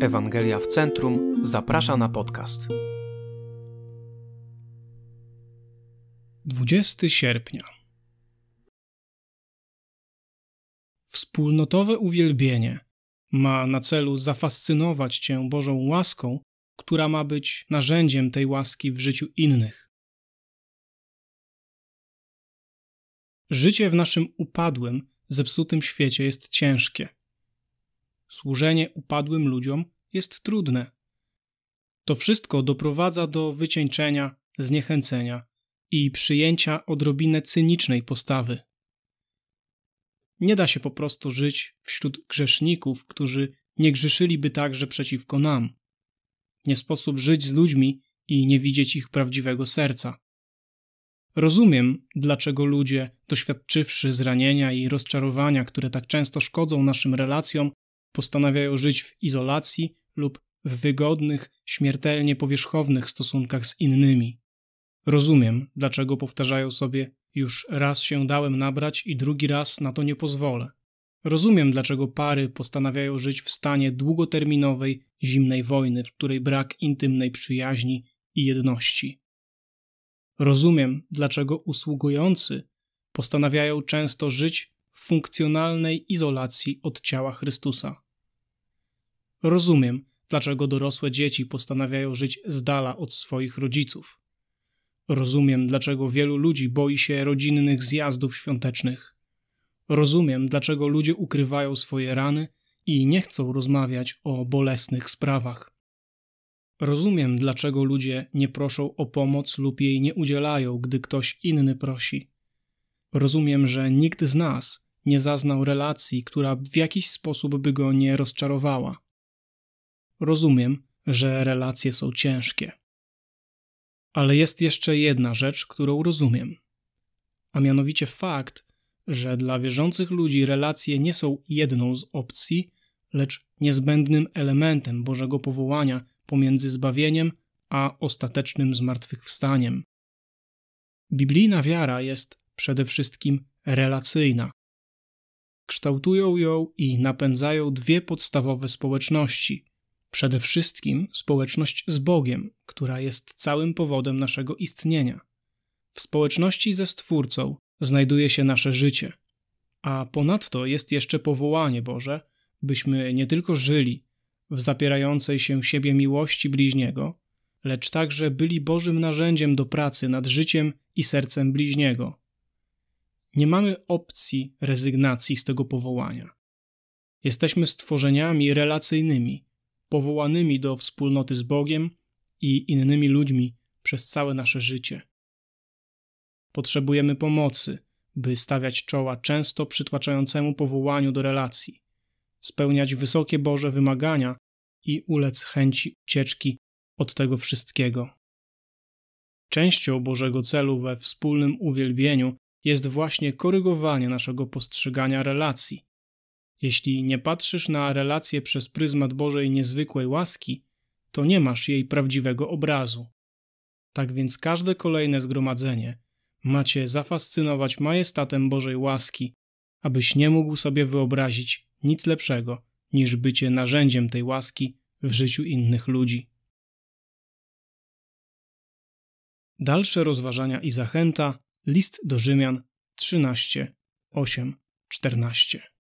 Ewangelia w Centrum zaprasza na podcast. 20 sierpnia. Wspólnotowe uwielbienie ma na celu zafascynować Cię Bożą łaską, która ma być narzędziem tej łaski w życiu innych. Życie w naszym upadłym, zepsutym świecie jest ciężkie. Służenie upadłym ludziom jest trudne. To wszystko doprowadza do wycieńczenia, zniechęcenia i przyjęcia odrobinę cynicznej postawy. Nie da się po prostu żyć wśród grzeszników, którzy nie grzeszyliby także przeciwko nam. Nie sposób żyć z ludźmi i nie widzieć ich prawdziwego serca. Rozumiem, dlaczego ludzie, doświadczywszy zranienia i rozczarowania, które tak często szkodzą naszym relacjom, postanawiają żyć w izolacji lub w wygodnych, śmiertelnie powierzchownych stosunkach z innymi. Rozumiem, dlaczego powtarzają sobie: Już raz się dałem nabrać i drugi raz na to nie pozwolę. Rozumiem, dlaczego pary postanawiają żyć w stanie długoterminowej, zimnej wojny, w której brak intymnej przyjaźni i jedności. Rozumiem, dlaczego usługujący postanawiają często żyć w funkcjonalnej izolacji od ciała Chrystusa. Rozumiem, dlaczego dorosłe dzieci postanawiają żyć z dala od swoich rodziców. Rozumiem, dlaczego wielu ludzi boi się rodzinnych zjazdów świątecznych. Rozumiem, dlaczego ludzie ukrywają swoje rany i nie chcą rozmawiać o bolesnych sprawach. Rozumiem, dlaczego ludzie nie proszą o pomoc lub jej nie udzielają, gdy ktoś inny prosi. Rozumiem, że nikt z nas nie zaznał relacji, która w jakiś sposób by go nie rozczarowała. Rozumiem, że relacje są ciężkie. Ale jest jeszcze jedna rzecz, którą rozumiem, a mianowicie fakt, że dla wierzących ludzi relacje nie są jedną z opcji, lecz niezbędnym elementem Bożego powołania pomiędzy zbawieniem a ostatecznym zmartwychwstaniem. Biblijna wiara jest przede wszystkim relacyjna. Kształtują ją i napędzają dwie podstawowe społeczności Przede wszystkim społeczność z Bogiem, która jest całym powodem naszego istnienia. W społeczności ze Stwórcą znajduje się nasze życie, a ponadto jest jeszcze powołanie Boże, byśmy nie tylko żyli w zapierającej się siebie miłości bliźniego, lecz także byli Bożym narzędziem do pracy nad życiem i sercem bliźniego. Nie mamy opcji rezygnacji z tego powołania. Jesteśmy stworzeniami relacyjnymi, powołanymi do wspólnoty z Bogiem i innymi ludźmi przez całe nasze życie. Potrzebujemy pomocy, by stawiać czoła często przytłaczającemu powołaniu do relacji, spełniać wysokie Boże wymagania i ulec chęci ucieczki od tego wszystkiego. Częścią Bożego celu we wspólnym uwielbieniu jest właśnie korygowanie naszego postrzegania relacji, jeśli nie patrzysz na relację przez pryzmat Bożej niezwykłej łaski, to nie masz jej prawdziwego obrazu. Tak więc każde kolejne zgromadzenie macie zafascynować majestatem Bożej łaski, abyś nie mógł sobie wyobrazić nic lepszego niż bycie narzędziem tej łaski w życiu innych ludzi. Dalsze rozważania i zachęta. List do Rzymian 13, 8, 14.